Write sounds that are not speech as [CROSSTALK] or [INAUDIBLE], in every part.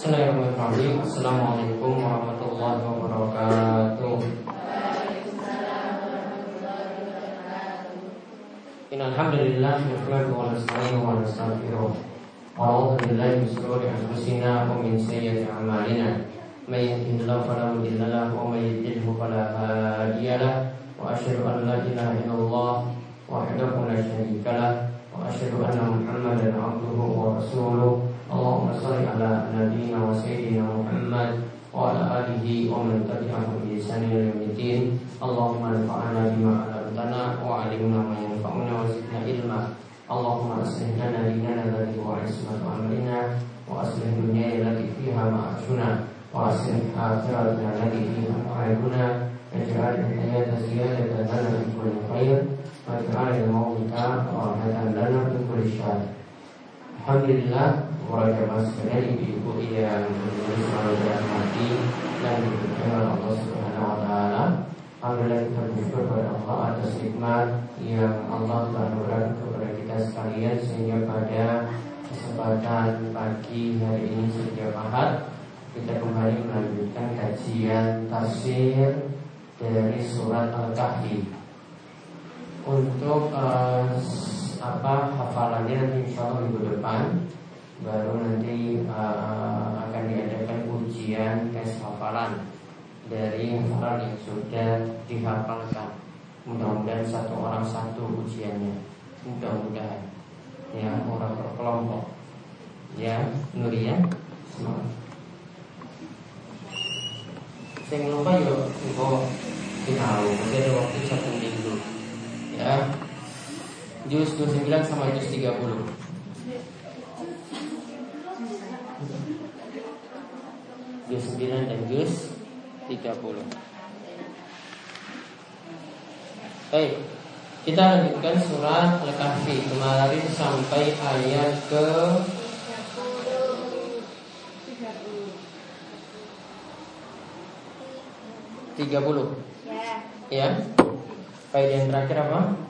Bismillahirrahmanirrahim. Assalamualaikum warahmatullahi wabarakatuh. Innalhamdulillah Nahmadu wa nasta'inuhu wa nastaghfiruh Wa a'udzu billahi min shururi anfusina wa min sayyiati a'malina. May yahdihillahu fala mudilla lahu wa may yudlilhu fala hadiya lahu. Wa asyhadu an la ilaha illallah wahdahu la syarika lahu. Wa asyhadu anna Muhammadan abduhu wa rasuluh Allahumma salli ala nabiyyina wa sayyidina Muhammad wa ala alihi wa man tabi'ahum bi ihsan ila yaumil Allahumma anfa'na bima 'allamtana wa 'allimna ma yanfa'una wa zidna ilma. Allahumma aslih lana dinana alladhi huwa 'ismatu amrina wa aslih dunyana allati fiha ma'ashuna wa aslih akhiratana allati fiha ma'aduna waj'al al-hayata ziyadatan lana fi para jamaah sekalian ibu-ibu yang selalu dirahmati dan oleh Allah Subhanahu wa taala. Alhamdulillah kita bersyukur kepada Allah atas nikmat yang Allah berikan kepada kita sekalian sehingga pada kesempatan pagi hari ini sejak Ahad kita kembali melanjutkan kajian tafsir dari surat Al-Kahfi. Untuk uh, apa hafalannya nanti insya Allah minggu depan baru nanti uh, akan diadakan ujian tes hafalan dari hafalan yang sudah dihafalkan. Mudah-mudahan satu orang satu ujiannya. Mudah-mudahan ya orang berkelompok. Ya, Nuria, semangat. Saya lupa yuk, info tahu masih ada waktu satu minggu. Ya, juz 29 sama juz 30. Juz 9 dan Juz 30 Baik Kita lanjutkan surat Al-Kahfi Kemarin sampai ayat ke 30 Ya. Ya. Baik yang terakhir apa?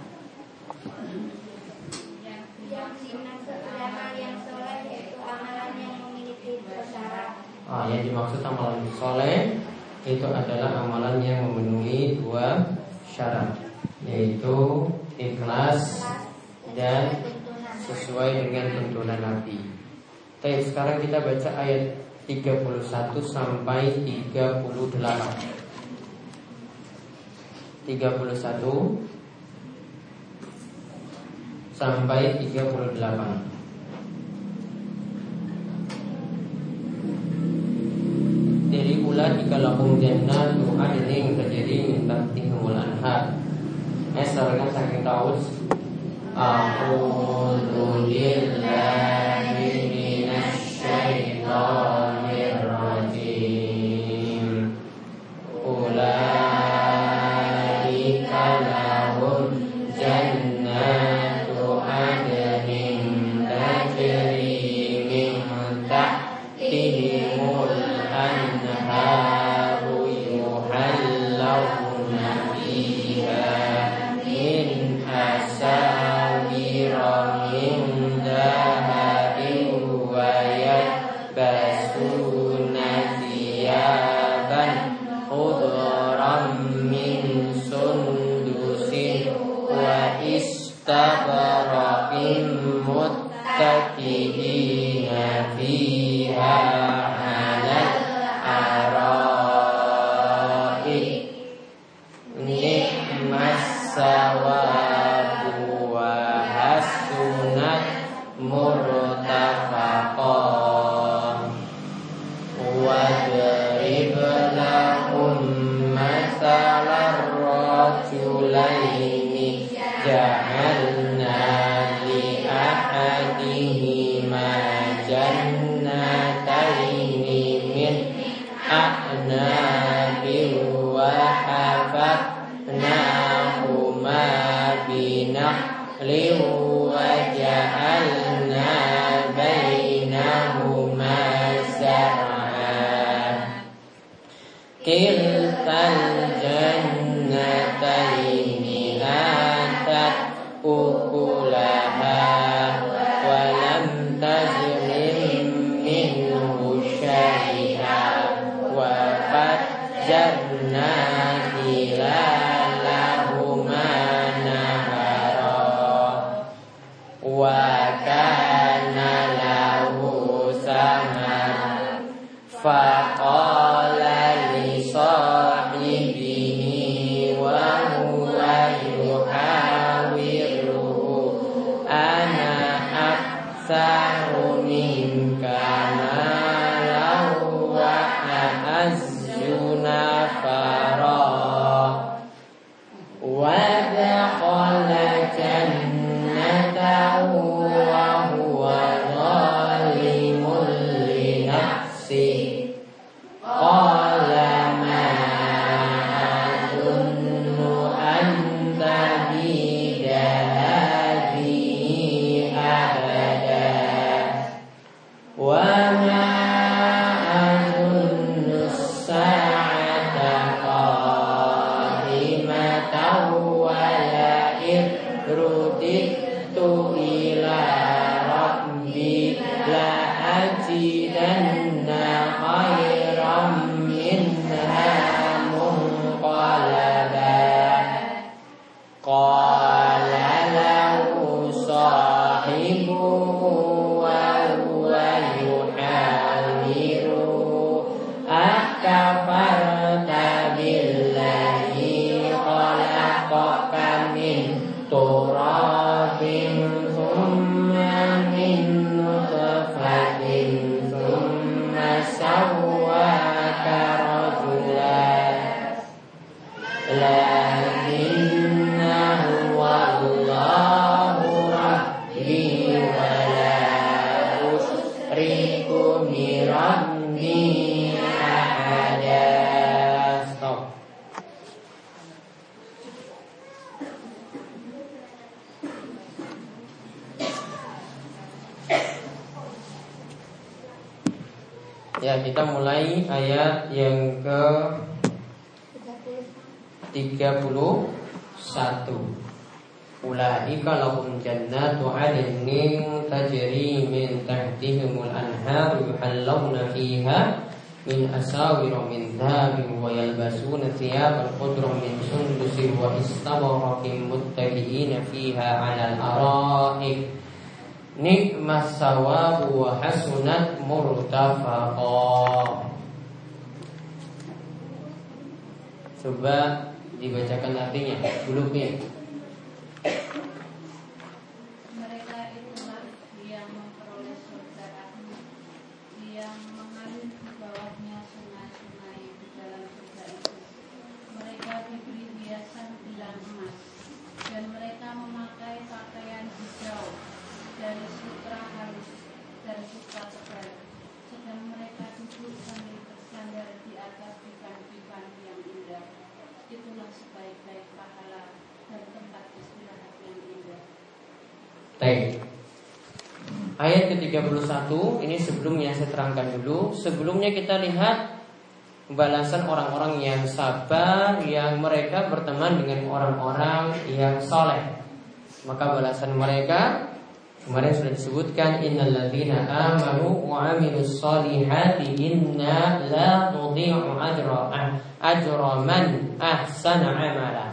Yang dimaksud amalan soleh itu adalah amalan yang memenuhi dua syarat yaitu ikhlas dan sesuai dengan tuntunan Nabi. Baik, sekarang kita baca ayat 31 sampai 38. 31 sampai 38. Sekarang saking taus A'udzu billahi واستبرق متكئين dibacakan artinya Buluknya Mereka itulah yang memperoleh surga yang mengalir di bawahnya sungai-sungai di dalam surga itu. Mereka diberi hiasan bilang emas dan mereka memakai pakaian hijau dari sutra halus dan sutra tebal. Sedang mereka duduk sambil bersandar di atas divan-divan yang indah. Itulah sebaik-baik pahala dan tempat istirahat yang indah. Baik. Ayat ke-31 ini sebelumnya saya terangkan dulu. Sebelumnya kita lihat balasan orang-orang yang sabar yang mereka berteman dengan orang-orang yang soleh. Maka balasan mereka kemarin sudah disebutkan innalladzina amanu wa amilus solihati inna la nudhi'u ajra ajra man ahsana amala.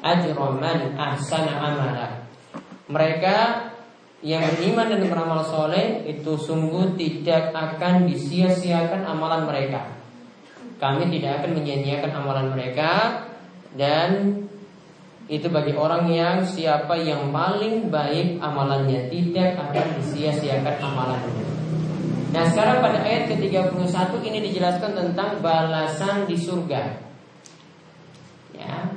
Ajra man ahsana amala. Mereka yang beriman dan beramal soleh itu sungguh tidak akan disia-siakan amalan mereka. Kami tidak akan menyia-nyiakan amalan mereka dan itu bagi orang yang siapa yang paling baik amalannya tidak akan disia-siakan amalannya. Nah sekarang pada ayat ke-31 ini dijelaskan tentang balasan di surga. Ya,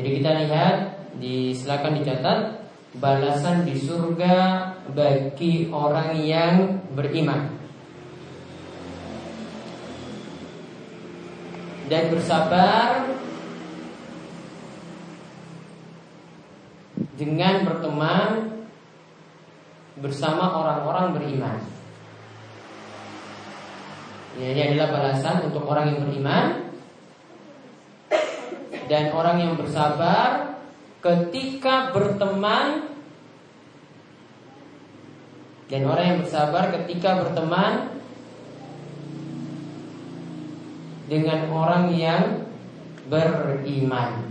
jadi kita lihat di silakan dicatat balasan di surga bagi orang yang beriman dan bersabar dengan berteman bersama orang-orang beriman. Ya, ini adalah balasan untuk orang yang beriman dan orang yang bersabar ketika berteman dan orang yang bersabar ketika berteman dengan orang yang beriman.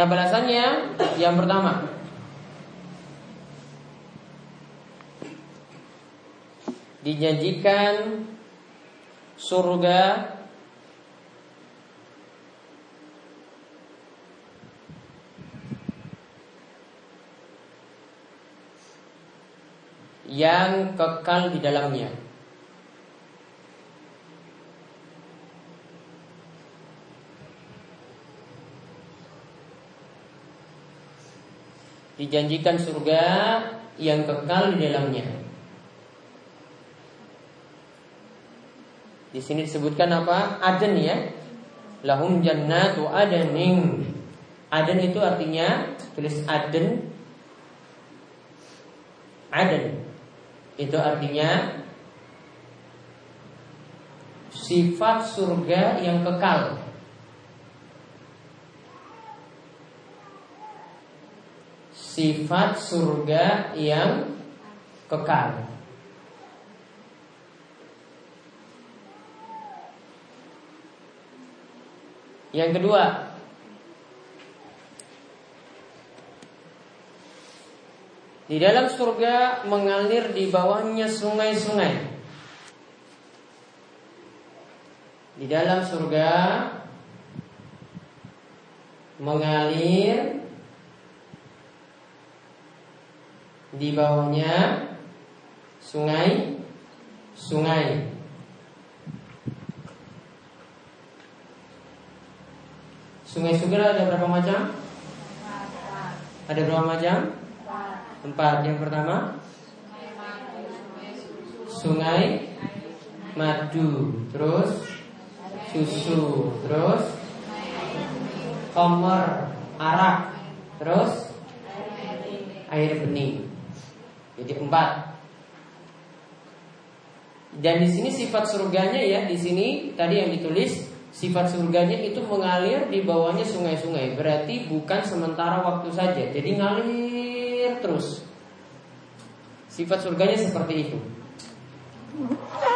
Nah balasannya yang pertama Dijanjikan surga yang kekal di dalamnya. Dijanjikan surga yang kekal di dalamnya. Di sini disebutkan apa? Aden ya. Lahum jannatu adaning. Aden itu artinya tulis aden. Aden itu artinya sifat surga yang kekal. Sifat surga yang kekal. Yang kedua, Di dalam surga mengalir di bawahnya sungai-sungai. Di dalam surga mengalir di bawahnya sungai-sungai. Sungai surga ada berapa macam? Ada berapa macam? Empat. Yang pertama Sungai Madu Terus Susu Terus Komer Arak Terus Air bening Jadi empat Dan di sini sifat surganya ya Di sini tadi yang ditulis Sifat surganya itu mengalir di bawahnya sungai-sungai Berarti bukan sementara waktu saja Jadi ngalir terus. Sifat surganya seperti itu.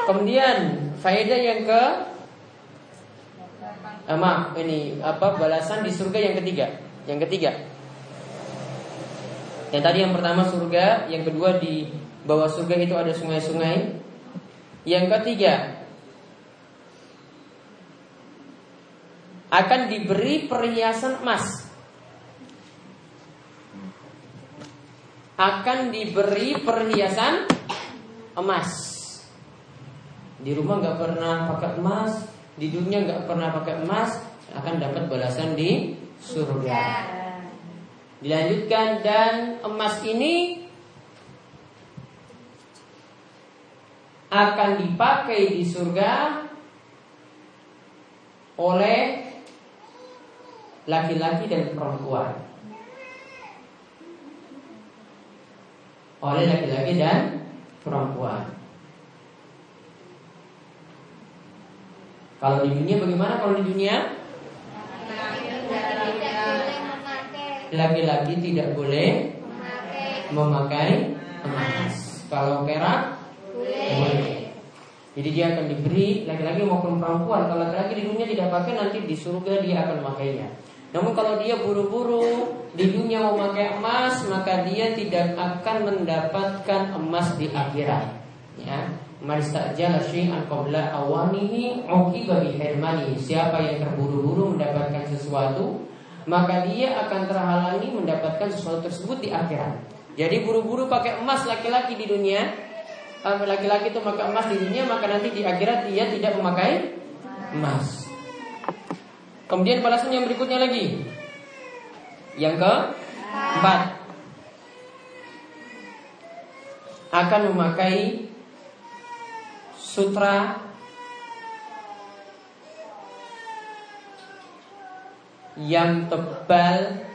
Kemudian faedah yang ke eh, maaf ini apa balasan di surga yang ketiga. Yang ketiga. Yang tadi yang pertama surga, yang kedua di bawah surga itu ada sungai-sungai. Yang ketiga akan diberi perhiasan emas akan diberi perhiasan emas. Di rumah nggak pernah pakai emas, di dunia nggak pernah pakai emas, akan dapat balasan di surga. Dilanjutkan dan emas ini akan dipakai di surga oleh laki-laki dan perempuan. oleh laki-laki dan perempuan. Kalau di dunia bagaimana? Kalau di dunia laki-laki tidak boleh memakai emas. Kalau perak boleh. Jadi dia akan diberi laki-laki maupun perempuan. Kalau laki-laki di dunia tidak pakai nanti di surga dia akan memakainya. Namun kalau dia buru-buru di dunia memakai emas, maka dia tidak akan mendapatkan emas di akhirat. Ya. Siapa yang terburu-buru mendapatkan sesuatu, maka dia akan terhalangi mendapatkan sesuatu tersebut di akhirat. Jadi buru-buru pakai emas laki-laki di dunia, eh, laki-laki itu pakai emas di dunia, maka nanti di akhirat dia tidak memakai emas. Kemudian balasan yang berikutnya lagi. Yang ke empat akan memakai sutra yang tebal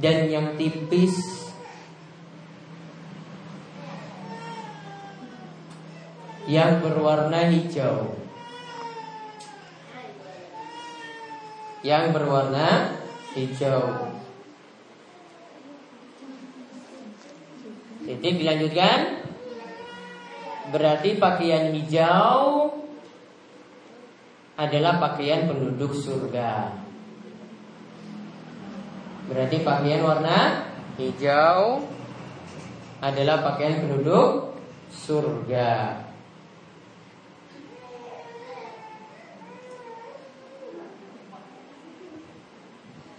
dan yang tipis yang berwarna hijau. Yang berwarna hijau. Jadi dilanjutkan Berarti pakaian hijau adalah pakaian penduduk surga. Berarti pakaian warna hijau adalah pakaian penduduk surga.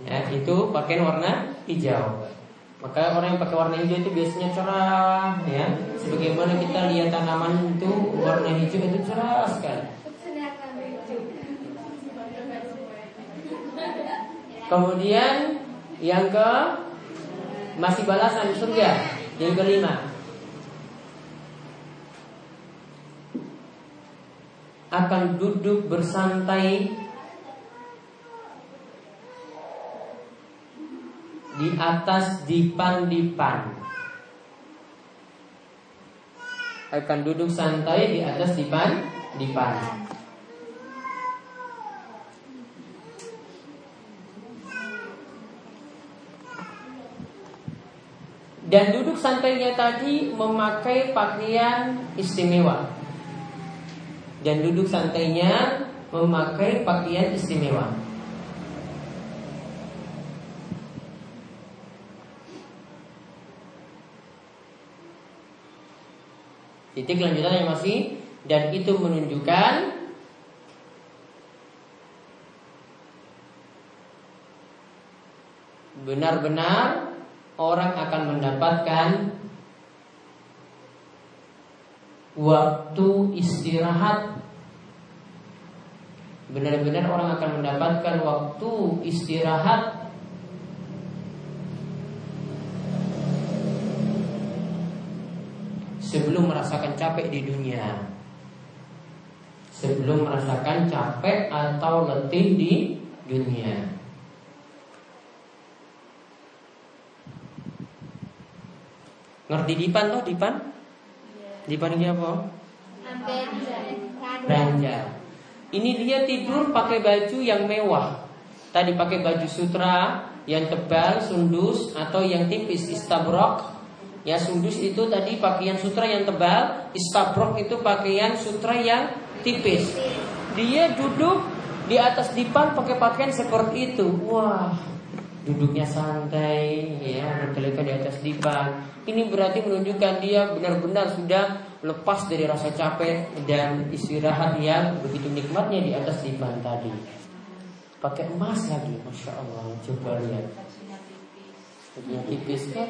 Ya, itu pakaian warna hijau. Maka orang yang pakai warna hijau itu biasanya cerah, ya. Sebagaimana kita lihat tanaman itu warna hijau itu cerah sekali. Kemudian yang ke masih balasan surga. Yang kelima. Akan duduk bersantai di atas dipan-dipan. Akan duduk santai di atas dipan-dipan. Dan duduk santainya tadi memakai pakaian istimewa. Dan duduk santainya memakai pakaian istimewa. Titik lanjutannya masih dan itu menunjukkan benar-benar orang akan mendapatkan waktu istirahat. Benar-benar orang akan mendapatkan waktu istirahat. Sebelum merasakan capek di dunia. Sebelum merasakan capek atau letih di dunia Ngerti dipan toh dipan? Dipan ini apa? Belanja. Ini dia tidur pakai baju yang mewah. Tadi pakai baju sutra yang tebal, sundus atau yang tipis, istabrok. Ya sundus itu tadi pakaian sutra yang tebal, istabrok itu pakaian sutra yang tipis. Dia duduk di atas dipan pakai pakaian seperti itu. Wah, duduknya santai, ya berkeliling di atas dipan. Ini berarti menunjukkan dia benar-benar sudah lepas dari rasa capek dan istirahat yang begitu nikmatnya di atas divan tadi. Pakai emas lagi, masya Allah. Coba lihat. Bajunya tipis kan?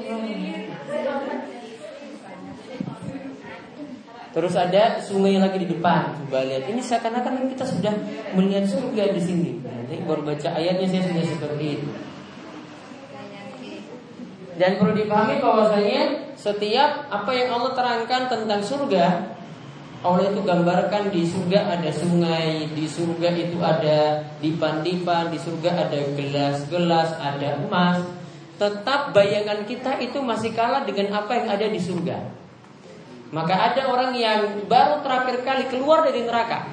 Terus ada sungai lagi di depan. Coba lihat. Ini seakan-akan kita sudah melihat surga di sini. Nanti baru baca ayatnya saya sudah seperti itu. Dan perlu dipahami bahwasanya setiap apa yang Allah terangkan tentang surga Allah itu gambarkan di surga ada sungai, di surga itu ada dipan-dipan, di surga ada gelas-gelas, ada emas. Tetap bayangan kita itu masih kalah dengan apa yang ada di surga. Maka ada orang yang baru terakhir kali keluar dari neraka.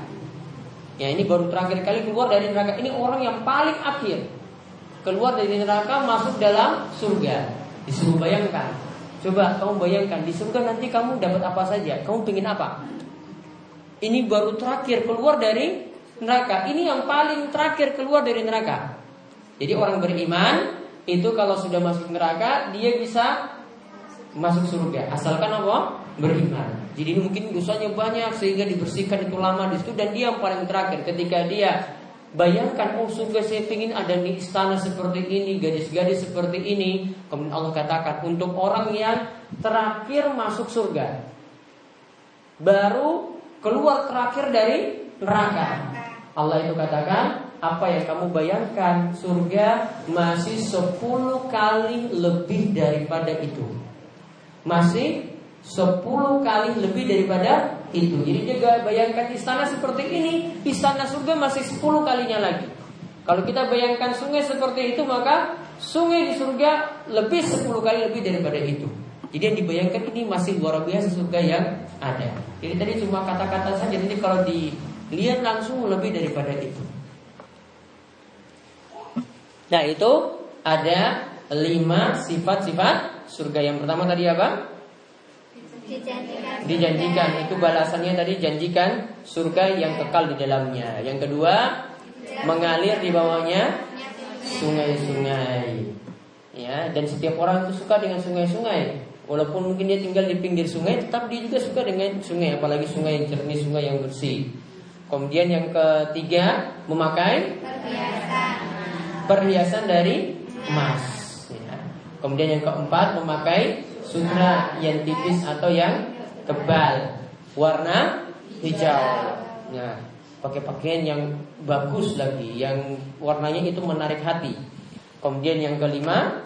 Ya ini baru terakhir kali keluar dari neraka. Ini orang yang paling akhir keluar dari neraka masuk dalam surga. Disuruh bayangkan. Coba kamu bayangkan di surga nanti kamu dapat apa saja? Kamu pengen apa? Ini baru terakhir keluar dari neraka. Ini yang paling terakhir keluar dari neraka. Jadi orang beriman itu kalau sudah masuk neraka dia bisa masuk surga asalkan apa? Beriman. Jadi mungkin dosanya banyak sehingga dibersihkan itu lama di situ dan dia yang paling terakhir ketika dia Bayangkan, oh surga saya ingin ada di istana seperti ini, gadis-gadis seperti ini. Kemudian Allah katakan, untuk orang yang terakhir masuk surga. Baru keluar terakhir dari neraka. Allah itu katakan, apa yang kamu bayangkan, surga masih 10 kali lebih daripada itu. Masih 10 kali lebih daripada itu. Jadi juga bayangkan istana seperti ini, istana surga masih 10 kalinya lagi. Kalau kita bayangkan sungai seperti itu, maka sungai di surga lebih 10 kali lebih daripada itu. Jadi yang dibayangkan ini masih luar biasa surga yang ada. Jadi tadi cuma kata-kata saja, nanti kalau dilihat langsung lebih daripada itu. Nah itu ada lima sifat-sifat surga. Yang pertama tadi apa? Dijanjikan. Dijanjikan itu balasannya tadi janjikan surga yang kekal di dalamnya. Yang kedua mengalir di bawahnya sungai-sungai. Ya, dan setiap orang itu suka dengan sungai-sungai. Walaupun mungkin dia tinggal di pinggir sungai, tetap dia juga suka dengan sungai, apalagi sungai yang jernih, sungai yang bersih. Kemudian yang ketiga, memakai perhiasan perhiasan dari emas. Ya. Kemudian yang keempat, memakai sutra yang tipis atau yang tebal, warna hijau. Nah, pakai pakaian yang bagus lagi, yang warnanya itu menarik hati. Kemudian yang kelima,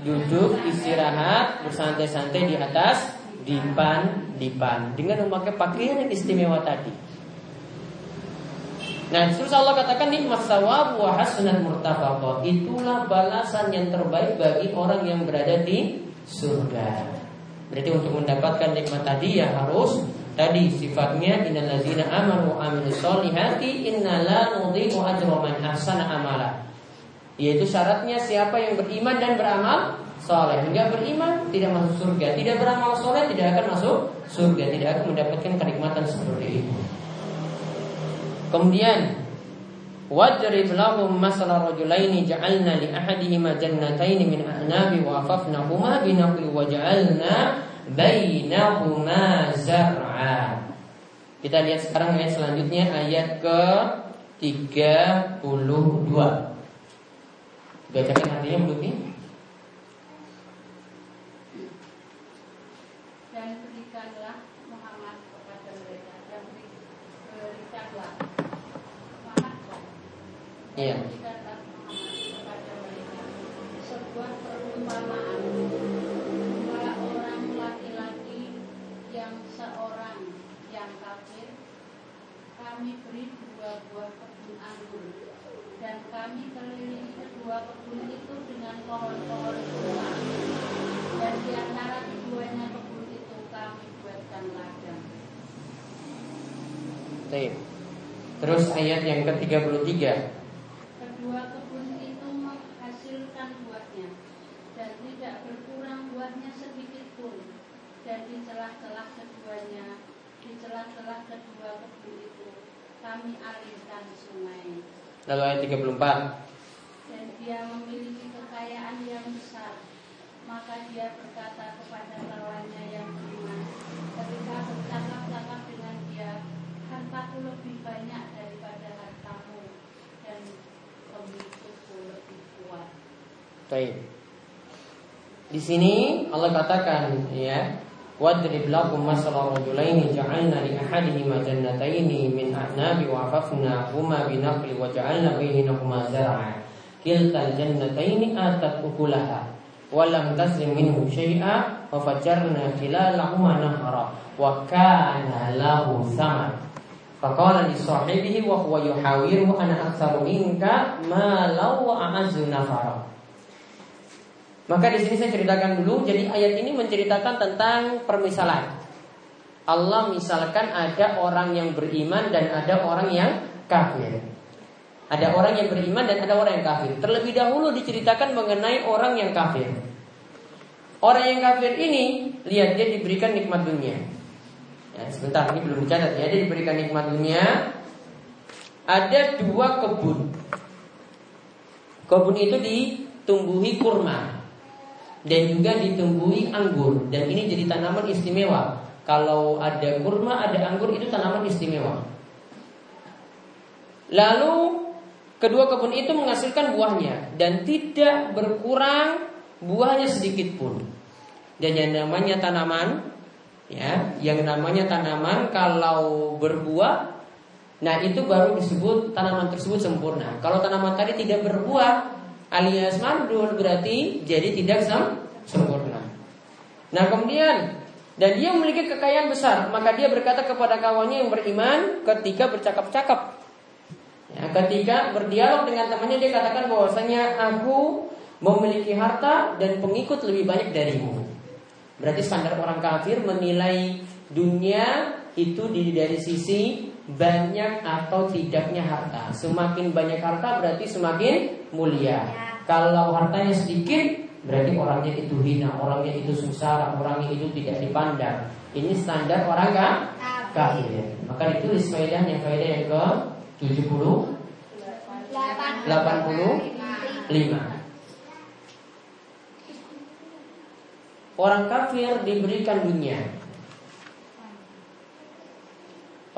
duduk istirahat bersantai-santai di atas dipan dipan dengan memakai pakaian yang istimewa tadi. Nah, terus Allah katakan nikmat sawab wa hasanat murtafaqah. Itulah balasan yang terbaik bagi orang yang berada di surga. Berarti untuk mendapatkan nikmat tadi ya harus tadi sifatnya innallazina amanu amilus solihati innala nudhi'u ajra man ahsana amala. Yaitu syaratnya siapa yang beriman dan beramal soleh. Hingga beriman tidak masuk surga, tidak beramal soleh tidak akan masuk surga, tidak akan mendapatkan kenikmatan seperti itu. Kemudian Lahum masala rajulaini ja'alna li ahadihima jannataini min a'nabi wa afafnahuma wa ja'alna bainahuma zar'a. Kita lihat sekarang ayat selanjutnya ayat ke 32. Bacakan artinya belum ini? dan berikanlah Muhammad kepada mereka dan beri- berikanlah Muhammad Iya. sebuah perumpamaan dua orang laki-laki yang seorang yang kafir kami beri dua buah kebun anggur dan kami kelilingi kedua kebun itu dengan pohon-pohon kurma dan di antara keduanya kebun itu kami buatkan ladang. Terus ayat yang ke-33. Kedua kebun itu menghasilkan buahnya dan tidak berkurang buahnya sedikit pun. Dan di celah-celah keduanya, di celah-celah kedua kebun itu, kami alirkan sungai. Lalu ayat 34. Dan dia memiliki kekayaan yang besar. Maka dia berkata kepada kawannya yang beriman, ketika bercakap-cakap dengan dia, hartaku lebih banyak daripada hartamu dan pengikutku lebih kuat. Baik. Di sini Allah katakan ya, wadrib lakum masala rajulaini ja'alna li ahadihima jannataini min a'nabi wa afafna huma binaqli wa ja'alna bainahuma zar'a. Kiltal jannataini atat ukulaha wa lam taslim minhu syai'a wa fajjarna khilalahuma nahra wa kana lahu thamar. Faqala li sahibihi wa huwa yuhawiruhu ana aktsaru minka malau wa a'azzu nafara. Maka di sini saya ceritakan dulu. Jadi ayat ini menceritakan tentang permisalan. Allah misalkan ada orang yang beriman dan ada orang yang kafir. Ada orang yang beriman dan ada orang yang kafir. Terlebih dahulu diceritakan mengenai orang yang kafir. Orang yang kafir ini lihat dia diberikan nikmat dunia. Ya, sebentar ini belum dicatat ya. Dia diberikan nikmat dunia. Ada dua kebun. Kebun itu ditumbuhi kurma dan juga ditumbuhi anggur dan ini jadi tanaman istimewa. Kalau ada kurma, ada anggur itu tanaman istimewa. Lalu kedua kebun itu menghasilkan buahnya dan tidak berkurang buahnya sedikit pun. Dan yang namanya tanaman ya, yang namanya tanaman kalau berbuah Nah itu baru disebut tanaman tersebut sempurna. Kalau tanaman tadi tidak berbuah alias mandul berarti jadi tidak sem sempurna. Nah kemudian dan dia memiliki kekayaan besar, maka dia berkata kepada kawannya yang beriman ketika bercakap-cakap. Ya, ketika berdialog dengan temannya dia katakan bahwasanya aku memiliki harta dan pengikut lebih banyak darimu. Berarti standar orang kafir menilai dunia itu dari sisi banyak atau tidaknya harta. Semakin banyak harta berarti semakin mulia. Kalau hartanya sedikit berarti orangnya itu hina, orangnya itu susah, orangnya itu tidak dipandang. Ini standar orang kan kafir. Maka ditulis faedahnya faedah yang ke 70 85 Orang kafir diberikan dunia.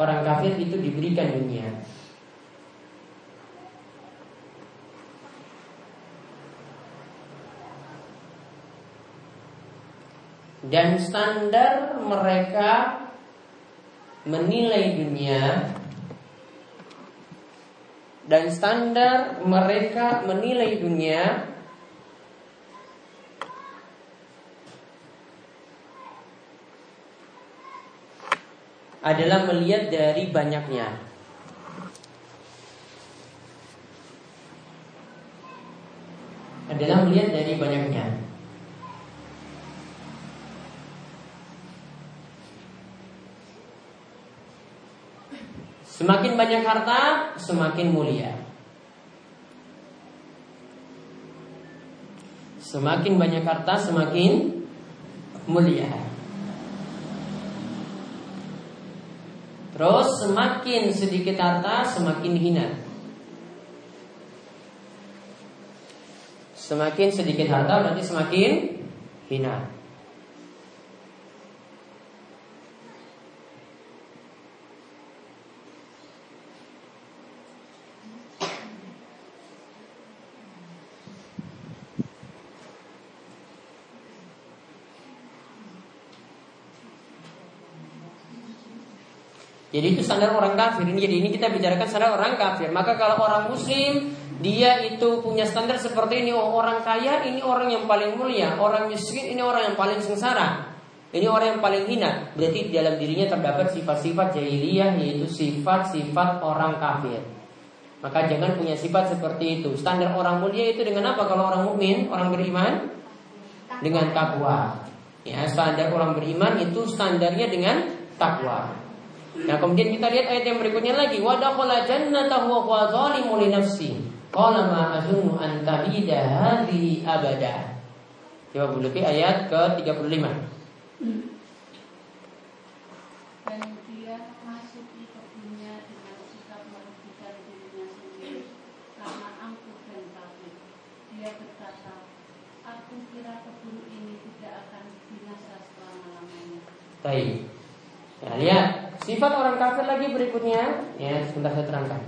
Orang kafir itu diberikan dunia. Dan standar mereka menilai dunia dan standar mereka menilai dunia adalah melihat dari banyaknya. Adalah melihat dari banyaknya. Semakin banyak harta, semakin mulia. Semakin banyak harta, semakin mulia. Terus semakin sedikit harta, semakin hina. Semakin sedikit harta berarti semakin hina. Jadi itu standar orang kafir. Ini jadi ini kita bicarakan standar orang kafir. Maka kalau orang muslim dia itu punya standar seperti ini. Oh, orang kaya ini orang yang paling mulia, orang miskin ini orang yang paling sengsara. Ini orang yang paling hina. Berarti di dalam dirinya terdapat sifat-sifat jahiliyah yaitu sifat-sifat orang kafir. Maka jangan punya sifat seperti itu. Standar orang mulia itu dengan apa? Kalau orang mukmin, orang beriman dengan takwa. Ya, standar orang beriman itu standarnya dengan takwa. Nah kemudian kita lihat ayat yang berikutnya lagi. Jannatahu wa huwa li nafsi. Qala ma azunnu an tabida hadhihi abada. Coba lebih ayat ke-35. Dan dia masuk di kebunnya dengan sikap merugikan dirinya sendiri karena angkuh dan kafir. Dia berkata, aku kira kebun ini tidak akan binasa selama-lamanya. Baik. Nah, lihat Sifat orang kafir lagi berikutnya, ya sebentar saya terangkan.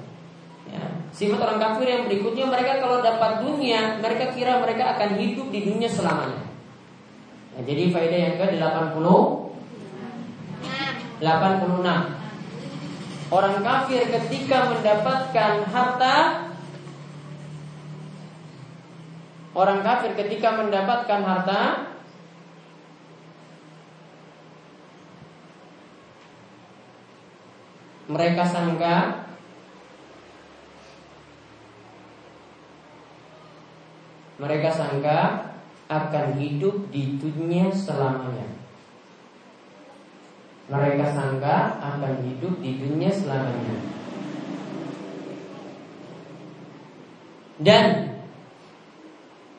Ya, sifat orang kafir yang berikutnya mereka kalau dapat dunia, mereka kira mereka akan hidup di dunia selamanya. Nah, jadi faedah yang ke 80 86 Orang kafir ketika mendapatkan harta Orang kafir ketika mendapatkan harta mereka sangka mereka sangka akan hidup di dunia selamanya. Mereka sangka akan hidup di dunia selamanya. Dan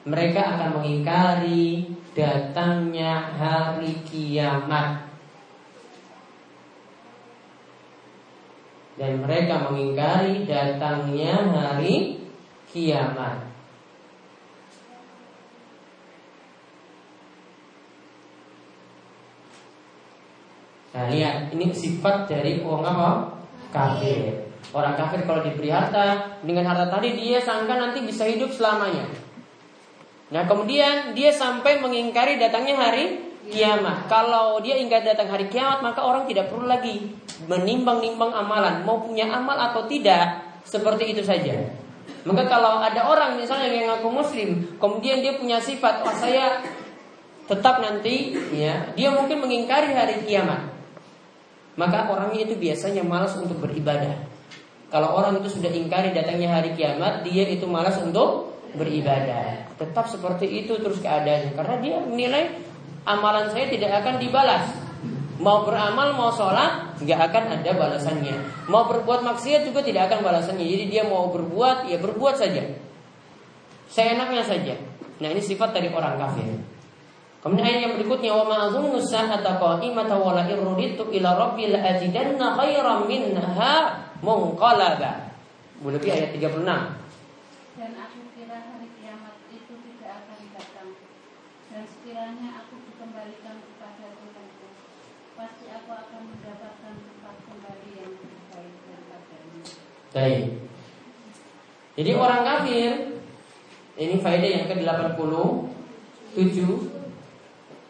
mereka akan mengingkari datangnya hari kiamat. Dan mereka mengingkari datangnya hari kiamat. Nah lihat ini sifat dari orang apa? Kafir. Orang kafir kalau diberi harta dengan harta tadi dia sangka nanti bisa hidup selamanya. Nah kemudian dia sampai mengingkari datangnya hari kiamat. Kalau dia ingkar datang hari kiamat maka orang tidak perlu lagi menimbang-nimbang amalan, mau punya amal atau tidak, seperti itu saja. Maka kalau ada orang misalnya yang ngaku muslim, kemudian dia punya sifat, oh saya tetap nanti, ya, dia mungkin mengingkari hari kiamat. Maka orangnya itu biasanya malas untuk beribadah. Kalau orang itu sudah ingkari datangnya hari kiamat, dia itu malas untuk beribadah. Tetap seperti itu terus keadaannya, karena dia menilai amalan saya tidak akan dibalas. Mau beramal, mau sholat, nggak akan ada balasannya. Mau berbuat maksiat juga tidak akan balasannya. Jadi dia mau berbuat, ya berbuat saja. Seenaknya saja. Nah ini sifat dari orang kafir. Kemudian ayat yang berikutnya wa ma'azunnu sa'ata qa'imata wa la irruditu ila rabbi la ajidanna khairan minha munqalaba. Lebih ayat 36. Dan aku kira hari kiamat itu tidak akan datang. Dan sekiranya aku dikembali kembalikan kepada Tuhanku. Pasti aku baik. Jadi orang kafir ini faedah yang ke-87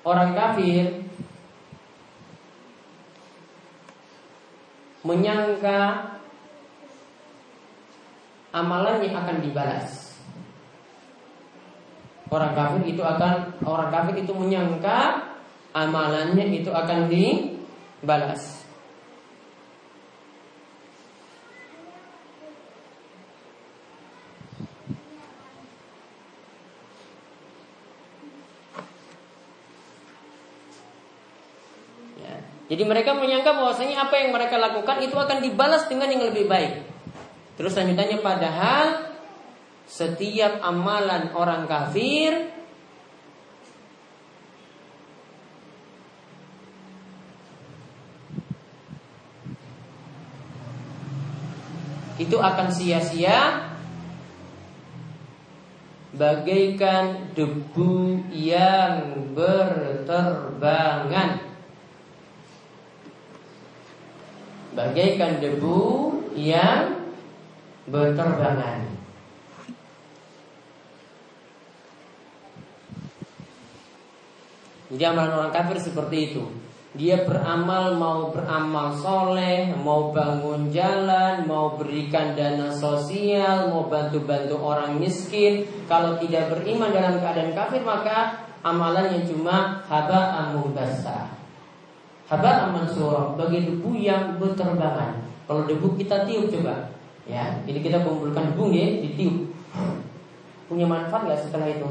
orang kafir menyangka amalannya akan dibalas. Orang kafir itu akan orang kafir itu menyangka amalannya itu akan dibalas. Ya. Jadi mereka menyangka bahwasanya apa yang mereka lakukan itu akan dibalas dengan yang lebih baik. Terus lanjutannya padahal setiap amalan orang kafir itu akan sia-sia. Bagaikan debu yang berterbangan. Bagaikan debu yang berterbangan. Jadi amalan orang kafir seperti itu dia beramal mau beramal soleh, mau bangun jalan, mau berikan dana sosial, mau bantu-bantu orang miskin. Kalau tidak beriman dalam keadaan kafir maka amalannya cuma haba amubasa. Haba amansuro bagi debu yang berterbangan. Kalau debu kita tiup coba, ya. Jadi kita kumpulkan debu ya, ditiup. Punya manfaat nggak setelah itu?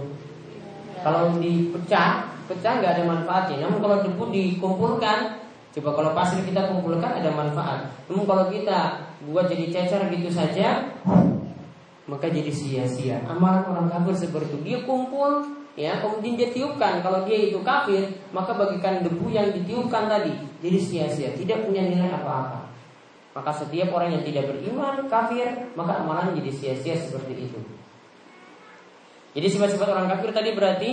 Kalau dipecah, pecah nggak ada manfaatnya. Namun kalau debu dikumpulkan, coba kalau pasir kita kumpulkan ada manfaat. Namun kalau kita buat jadi cecer gitu saja, maka jadi sia-sia. Amalan orang kafir seperti itu, dia kumpul, ya kemudian dia tiupkan. Kalau dia itu kafir, maka bagikan debu yang ditiupkan tadi jadi sia-sia, tidak punya nilai apa-apa. Maka setiap orang yang tidak beriman kafir, maka amalan jadi sia-sia seperti itu. Jadi sifat-sifat orang kafir tadi berarti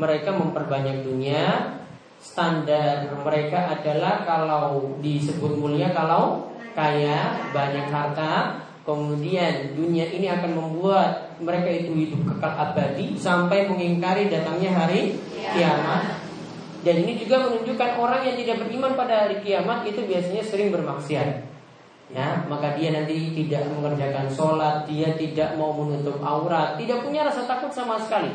mereka memperbanyak dunia. Standar mereka adalah kalau disebut mulia kalau kaya, banyak harta, kemudian dunia ini akan membuat mereka itu hidup kekal abadi sampai mengingkari datangnya hari kiamat. Dan ini juga menunjukkan orang yang tidak beriman pada hari kiamat itu biasanya sering bermaksiat ya maka dia nanti tidak mengerjakan sholat dia tidak mau menutup aurat tidak punya rasa takut sama sekali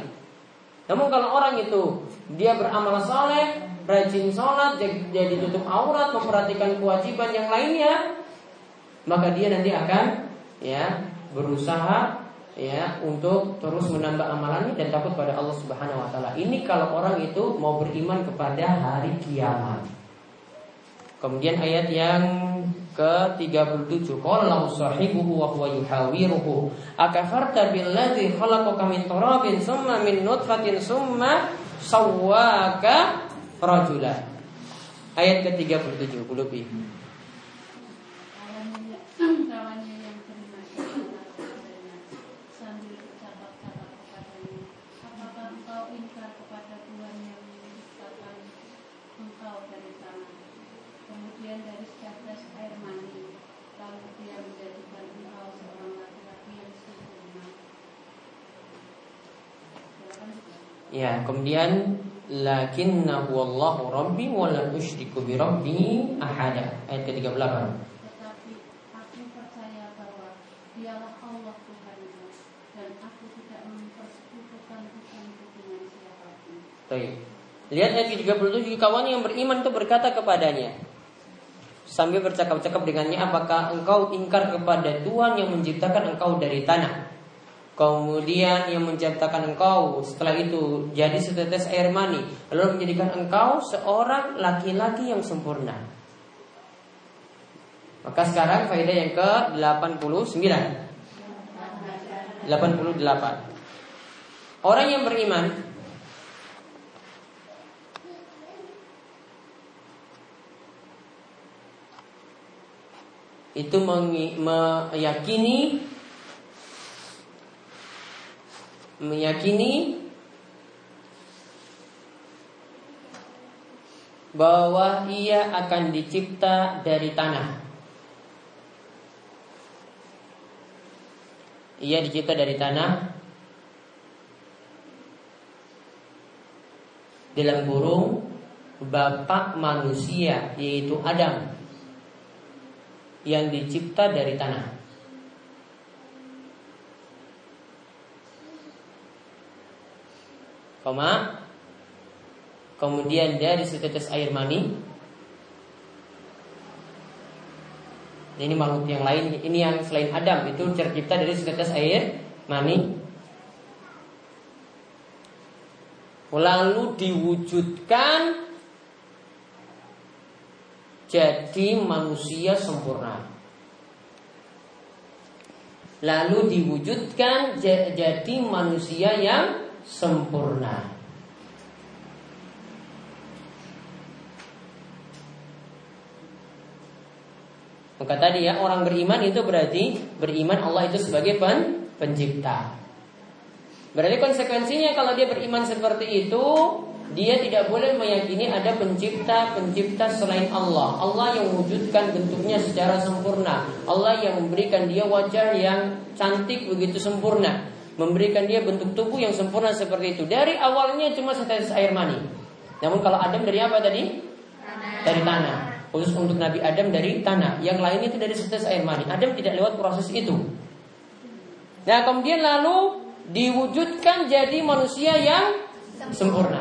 namun kalau orang itu dia beramal soleh rajin sholat jadi tutup aurat memperhatikan kewajiban yang lainnya maka dia nanti akan ya berusaha ya untuk terus menambah amalannya dan takut pada Allah Subhanahu wa taala. Ini kalau orang itu mau beriman kepada hari kiamat. Kemudian ayat yang ke-37. Qala sahibuhu wa huwa yuhawiruhu. Akafarta billadzi khalaqaka min turabin summa min nutfatin summa sawwaka rajula Ayat ke-37 lebih Kawannya yang terima kepadanya sambil bercakap-cakap kepadanya, apakah engkau ingkar kepada Tuhan yang menciptakan engkau dari tanah, kemudian dari setetes air mani, lalu dia menjadikan engkau seorang laki-laki yang sempurna. Silakan. Ya, kemudian lakinnahu wallahu rabbi wa la usyriku bi rabbi ahada. Ayat ke-38. Tetapi aku percaya bahwa dialah Allah Tuhanmu dan aku tidak mempersekutukan Tuhanku dengan siapa pun. Baik. Lihat ayat ke-37 kawan yang beriman itu berkata kepadanya sambil bercakap-cakap dengannya apakah engkau ingkar kepada Tuhan yang menciptakan engkau dari tanah Kemudian yang menciptakan engkau setelah itu jadi setetes air mani lalu menjadikan engkau seorang laki-laki yang sempurna. Maka sekarang faedah yang ke-89. 88. Orang yang beriman itu meyakini meyakini bahwa ia akan dicipta dari tanah. Ia dicipta dari tanah dalam burung bapak manusia yaitu Adam yang dicipta dari tanah. Koma. Kemudian dari setetes air mani. Ini makhluk yang lain. Ini yang selain Adam. Itu tercipta dari setetes air mani. Lalu diwujudkan Jadi manusia sempurna. Lalu diwujudkan jadi manusia yang sempurna Maka tadi ya orang beriman itu berarti beriman Allah itu sebagai pen, pencipta. Berarti konsekuensinya kalau dia beriman seperti itu, dia tidak boleh meyakini ada pencipta-pencipta selain Allah. Allah yang mewujudkan bentuknya secara sempurna. Allah yang memberikan dia wajah yang cantik begitu sempurna. Memberikan dia bentuk tubuh yang sempurna seperti itu. Dari awalnya cuma setetes air mani. Namun kalau Adam dari apa tadi? Dari tanah. Khusus untuk Nabi Adam dari tanah. Yang lain itu dari setetes air mani. Adam tidak lewat proses itu. Nah kemudian lalu diwujudkan jadi manusia yang sempurna.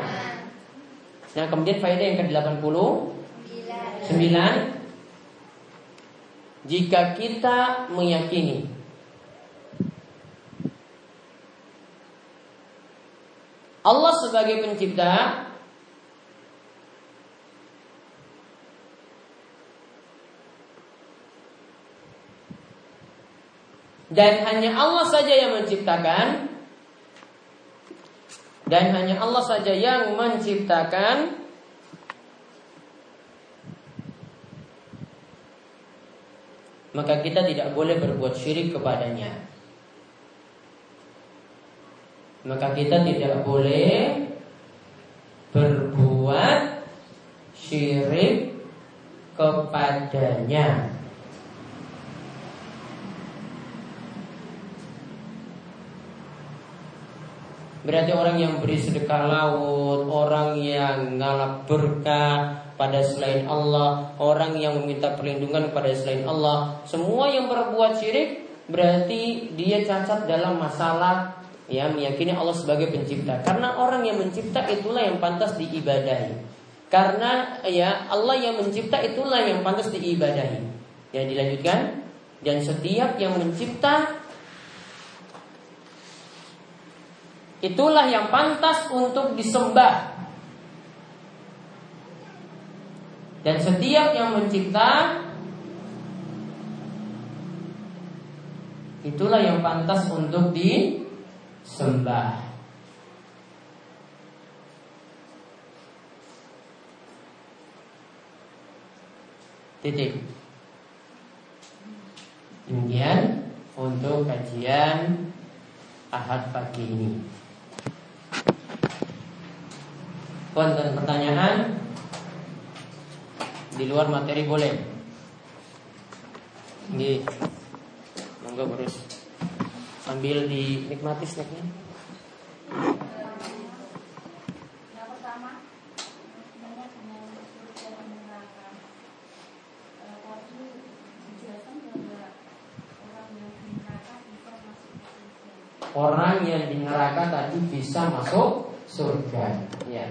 Nah kemudian faedah yang ke-89 Jika kita meyakini Allah sebagai pencipta dan hanya Allah saja yang menciptakan dan hanya Allah saja yang menciptakan maka kita tidak boleh berbuat syirik kepadanya maka kita tidak boleh berbuat syirik kepadanya. Berarti orang yang beri sedekah laut, orang yang ngalap berkah pada selain Allah, orang yang meminta perlindungan pada selain Allah, semua yang berbuat syirik berarti dia cacat dalam masalah ya meyakini Allah sebagai pencipta. Karena orang yang mencipta itulah yang pantas diibadahi. Karena ya Allah yang mencipta itulah yang pantas diibadahi. Ya dilanjutkan dan setiap yang mencipta Itulah yang pantas untuk disembah. Dan setiap yang mencipta Itulah yang pantas untuk disembah. Titik. Demikian untuk kajian Ahad pagi ini. Wonten pertanyaan di luar materi boleh. Ini monggo terus sambil dinikmati snacknya. Orang yang di neraka tadi bisa masuk surga. Ya.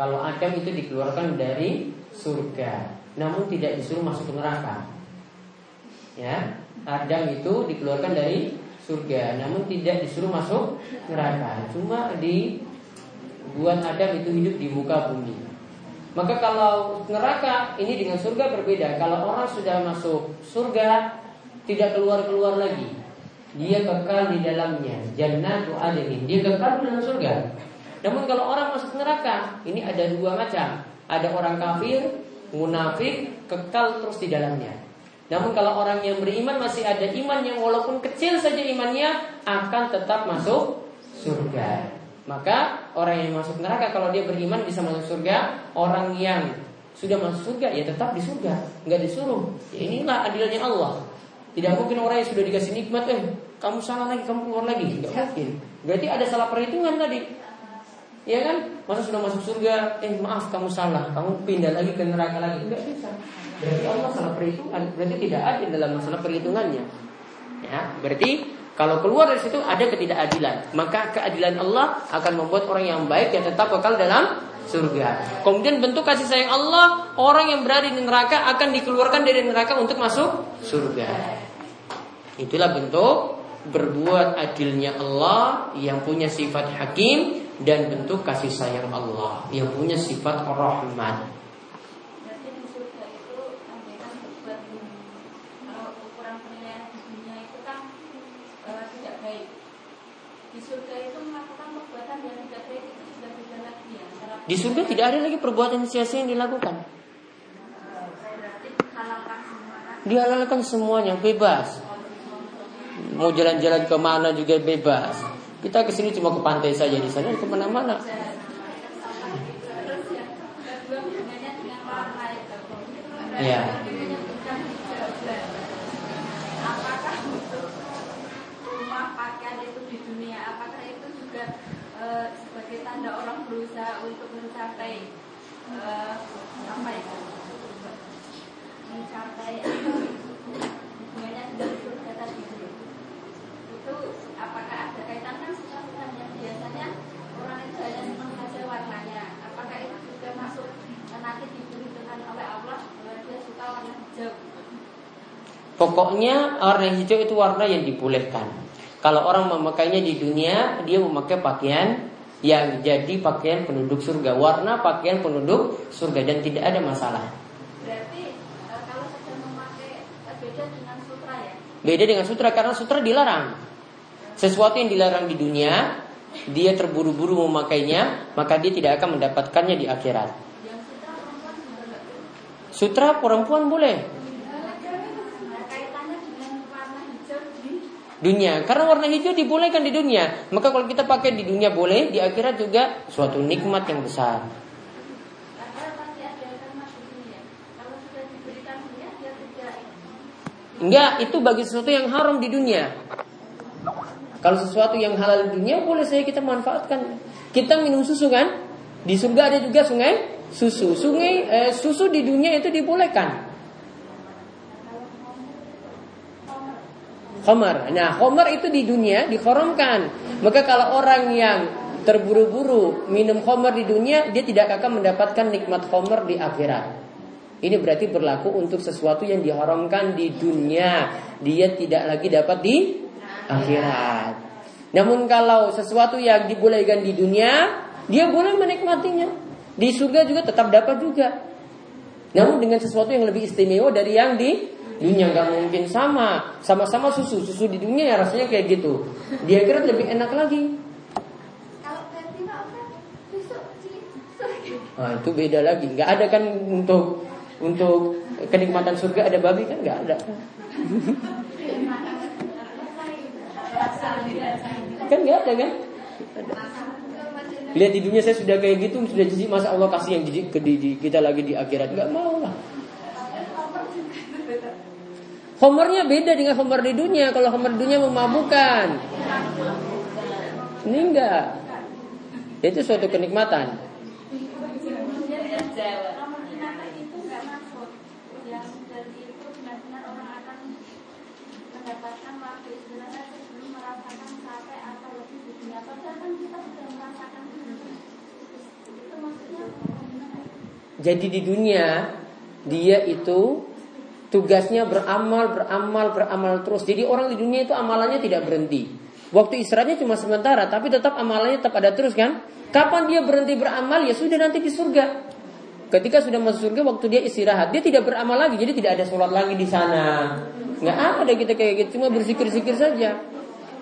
Kalau Adam itu dikeluarkan dari surga, namun tidak disuruh masuk ke neraka. Ya, Adam itu dikeluarkan dari surga, namun tidak disuruh masuk neraka. Cuma dibuat Adam itu hidup di muka bumi. Maka kalau neraka ini dengan surga berbeda. Kalau orang sudah masuk surga, tidak keluar-keluar lagi. Dia kekal di dalamnya. Jannatu adnin. Dia kekal di dalam surga. Namun kalau orang masuk neraka, ini ada dua macam. Ada orang kafir, munafik, kekal terus di dalamnya. Namun kalau orang yang beriman masih ada iman yang walaupun kecil saja imannya akan tetap masuk surga. Maka orang yang masuk neraka kalau dia beriman bisa masuk surga, orang yang sudah masuk surga ya tetap di surga, nggak disuruh. Ya inilah adilnya Allah. Tidak mungkin orang yang sudah dikasih nikmat, eh kamu salah lagi, kamu keluar lagi, nggak mungkin. Berarti ada salah perhitungan tadi. Ya kan? Masa sudah masuk surga, eh maaf kamu salah, kamu pindah lagi ke neraka lagi. Enggak bisa. Berarti Allah salah perhitungan, berarti tidak adil dalam masalah perhitungannya. Ya, berarti kalau keluar dari situ ada ketidakadilan, maka keadilan Allah akan membuat orang yang baik yang tetap kekal dalam surga. Kemudian bentuk kasih sayang Allah, orang yang berada di neraka akan dikeluarkan dari neraka untuk masuk surga. Itulah bentuk berbuat adilnya Allah yang punya sifat hakim dan bentuk kasih sayang Allah yang punya sifat rahmat. Di surga itu andaikan berbuat kalau ukuran penilaian di dunia itu tidak baik. Di surga itu melakukan perbuatan yang tidak baik itu sudah beda lagi antara Di surga tidak ada lagi perbuatan sia-sia yang dilakukan. kan. Dihalalkan semuanya bebas. Mau jalan-jalan ke mana juga bebas. Kita ke sini cuma ke pantai saja di sana ke mana-mana. Itu. Hijau. Apakah rumah pakaian itu di dunia, apakah itu juga eh, sebagai tanda orang berusaha untuk mencapai eh, apa ya? Mencapai hubungannya dengan surga itu. Itu apakah ada kaitan kan sesuatu yang biasanya orang itu hanya senang saja warnanya. Apakah itu juga masuk nanti diberitakan oleh Allah bahwa dia suka warna hijau? Pokoknya warna hijau itu warna yang dibolehkan. Kalau orang memakainya di dunia, dia memakai pakaian yang jadi pakaian penduduk surga. Warna pakaian penduduk surga dan tidak ada masalah. Berarti eh, kalau sedang memakai eh, beda dengan sutra ya. Beda dengan sutra karena sutra dilarang. Sesuatu yang dilarang di dunia, dia terburu-buru memakainya, maka dia tidak akan mendapatkannya di akhirat. Sutra perempuan boleh. Dunia karena warna hijau dibolehkan di dunia. Maka kalau kita pakai di dunia boleh, di akhirat juga suatu nikmat yang besar. Enggak, itu bagi sesuatu yang haram di dunia. Kalau sesuatu yang halal di dunia boleh saja kita manfaatkan. Kita minum susu kan? Di surga ada juga sungai susu. Sungai eh, susu di dunia itu dibolehkan. Khamar. Nah, khamar itu di dunia diharamkan. Maka kalau orang yang terburu-buru minum khamar di dunia, dia tidak akan mendapatkan nikmat khamar di akhirat. Ini berarti berlaku untuk sesuatu yang diharamkan di dunia, dia tidak lagi dapat di akhirat. Namun kalau sesuatu yang dibolehkan di dunia, dia boleh menikmatinya. Di surga juga tetap dapat juga. Namun dengan sesuatu yang lebih istimewa dari yang di dunia nggak mungkin sama. Sama-sama susu, susu di dunia ya rasanya kayak gitu. Di akhirat lebih enak lagi. Nah, itu beda lagi. Nggak ada kan untuk untuk kenikmatan surga ada babi kan nggak ada. [LAUGHS] Kan nggak ada kan? Lihat di dunia saya sudah kayak gitu, sudah jijik masa Allah kasih yang jijik ke di, kita lagi di akhirat nggak mau lah. Homernya beda dengan homer di dunia. Kalau homer di dunia memabukkan. Ini enggak. Itu suatu kenikmatan. Nomor binatang itu nggak masuk. Yang dari itu benar-benar orang akan mendapatkan waktu istilahnya sebelum merasakan sampai atau lebih di dunia. Padahal kan kita sudah merasakan dulu. Itu maksudnya gimana? Jadi di dunia dia itu tugasnya beramal, beramal, beramal terus. Jadi orang di dunia itu amalannya tidak berhenti. Waktu istirahatnya cuma sementara, tapi tetap amalannya tetap ada terus kan? Kapan dia berhenti beramal ya sudah nanti di surga. Ketika sudah masuk surga, waktu dia istirahat, dia tidak beramal lagi, jadi tidak ada sholat lagi di sana. Nggak ada kita kayak gitu, cuma berzikir-zikir saja.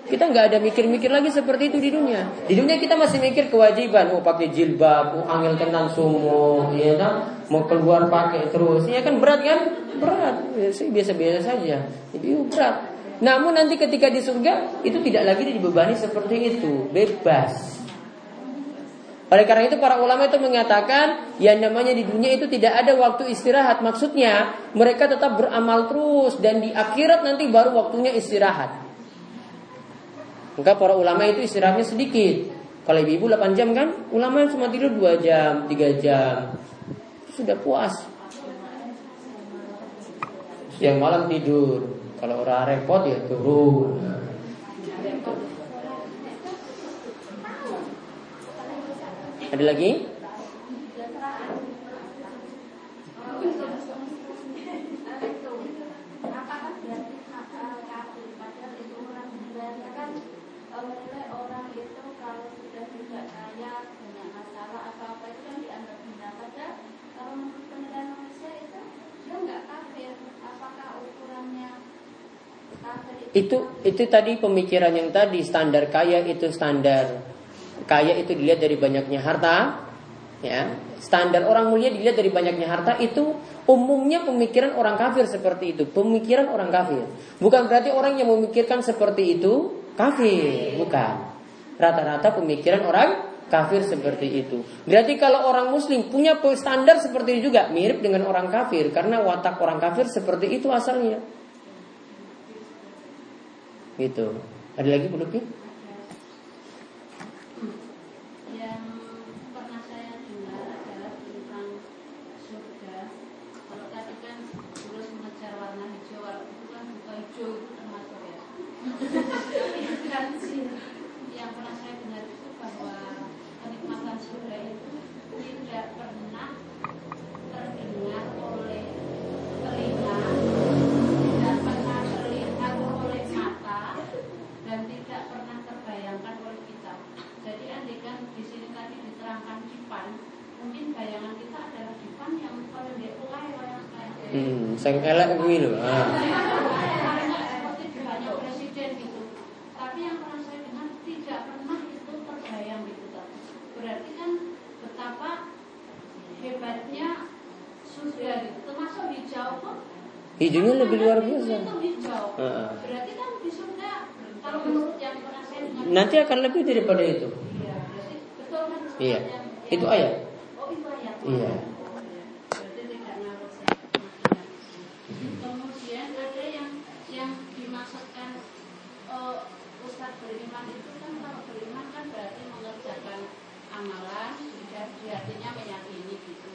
Kita nggak ada mikir-mikir lagi seperti itu di dunia. Di dunia kita masih mikir kewajiban, oh pakai jilbab, oh angel tenan sumo, ya kan? Mau keluar pakai terus, ya kan berat kan? Berat, biasa-biasa saja. Jadi berat. Namun nanti ketika di surga itu tidak lagi dibebani seperti itu, bebas. Oleh karena itu para ulama itu mengatakan yang namanya di dunia itu tidak ada waktu istirahat. Maksudnya mereka tetap beramal terus dan di akhirat nanti baru waktunya istirahat. Maka para ulama itu istirahatnya sedikit. Kalau ibu-ibu 8 jam kan, ulama cuma tidur 2 jam, 3 jam. Sudah puas. Yang malam tidur. Kalau orang repot ya turun. Ada lagi? Itu itu tadi pemikiran yang tadi standar kaya itu standar. Kaya itu dilihat dari banyaknya harta ya. Standar orang mulia dilihat dari banyaknya harta itu umumnya pemikiran orang kafir seperti itu. Pemikiran orang kafir. Bukan berarti orang yang memikirkan seperti itu kafir. Bukan. Rata-rata pemikiran orang kafir seperti itu. Berarti kalau orang muslim punya standar seperti itu juga mirip dengan orang kafir. Karena watak orang kafir seperti itu asalnya. Gitu. Ada lagi Bu Luki? Yang pernah saya dengar adalah tentang surga. Kalau tadi kan terus mengejar warna hijau, itu kan bukan hijau itu termasuk ya. yang pernah saya dengar itu bahwa kenikmatan surga itu tidak pernah terdengar oleh telinga dan tidak pernah terbayangkan oleh kita. Jadi andikan di sini tadi diterangkan dipan, mungkin bayangan kita adalah dipan yang kalau dia ulai yang kayak Hmm, saya elek kuwi lho. Ah. Seperti banyak presiden gitu. Tapi yang pernah saya dengar tidak pernah itu terbayang gitu. Berarti kan betapa hebatnya surga gitu. Termasuk hijau kok. Hijaunya lebih luar biasa. Itu hijau. Berarti kan di surga kalau menurut yang pernah saya dengar Nanti akan lebih daripada itu. Iya, kan? Iya. Yang- Itu ayat. Oh itu ayat. Iya. Berarti tidak ngawur saya. Kemudian ada yang yang dimaksudkan uh, Ustaz beriman itu kan kalau beriman kan berarti mengerjakan amalan sudah di hatinya meyakini gitu.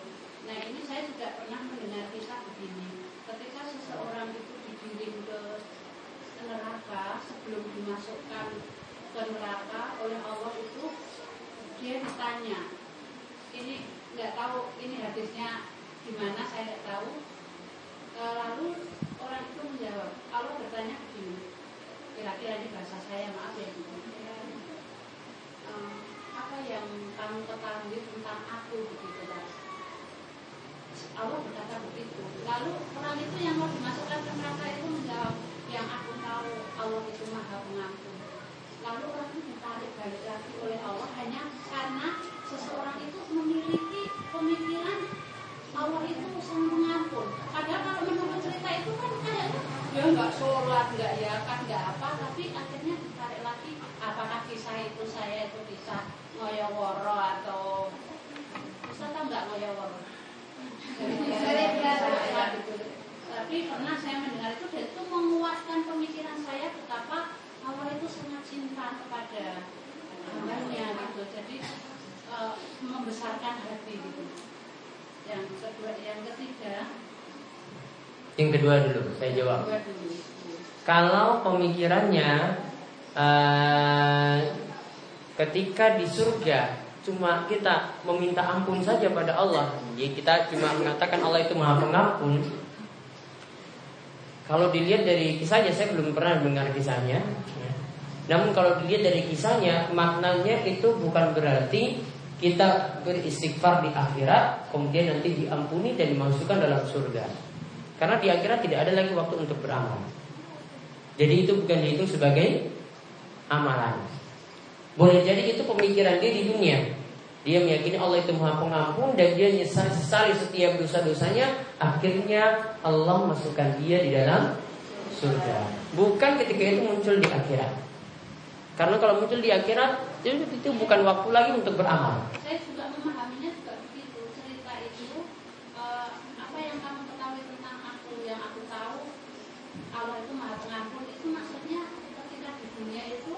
Nah ini saya juga pernah mendengar kisah begini. Ketika seseorang itu digiring ke neraka sebelum dimasukkan ke neraka oleh Allah itu dia ditanya ini nggak tahu ini hadisnya di mana saya nggak tahu. E, lalu orang itu menjawab Allah bertanya begini kira-kira di bahasa saya maaf ya gitu. Apa yang kamu ketahui tentang aku begitu kan Allah berkata begitu. Lalu orang itu yang mau dimasukkan ke neraka itu menjawab yang aku Allah itu maha pengampun. Lalu orang itu ditarik balik lagi oleh Allah hanya karena seseorang itu memiliki pemikiran Allah itu sang pengampun. Padahal kalau menurut cerita itu kan kayaknya ya nggak sholat nggak ya kan nggak apa tapi akhirnya ditarik lagi apakah kisah itu saya itu kisah ngoyoworo atau bisa tahu nggak ngoyoworo [LAUGHS] tapi pernah saya mendengar itu dan itu menguatkan pemikiran saya betapa Allah itu sangat cinta kepada hambanya gitu jadi e, membesarkan hati gitu yang kedua yang ketiga Yang kedua dulu, saya jawab. kedua dulu Kalau pemikirannya eh, ketika di surga cuma kita meminta ampun saja pada Allah, ya kita cuma mengatakan Allah itu maha pengampun. Kalau dilihat dari kisahnya, saya belum pernah dengar kisahnya. ya. Namun kalau dilihat dari kisahnya, maknanya itu bukan berarti kita beristighfar di akhirat, kemudian nanti diampuni dan dimasukkan dalam surga. Karena di akhirat tidak ada lagi waktu untuk beramal. Jadi itu bukan dihitung sebagai amalan. Boleh jadi itu pemikiran dia di dunia. Dia meyakini Allah itu maha pengampun dan dia sesali setiap dosa-dosanya. Akhirnya Allah masukkan dia di dalam surga. Bukan ketika itu muncul di akhirat. Karena kalau muncul di akhirat itu, itu bukan waktu lagi untuk beramal. Saya juga memahaminya juga begitu. Cerita itu eh, apa yang kamu ketahui tentang aku yang aku tahu Allah itu maha pengampun itu maksudnya ketika di dunia itu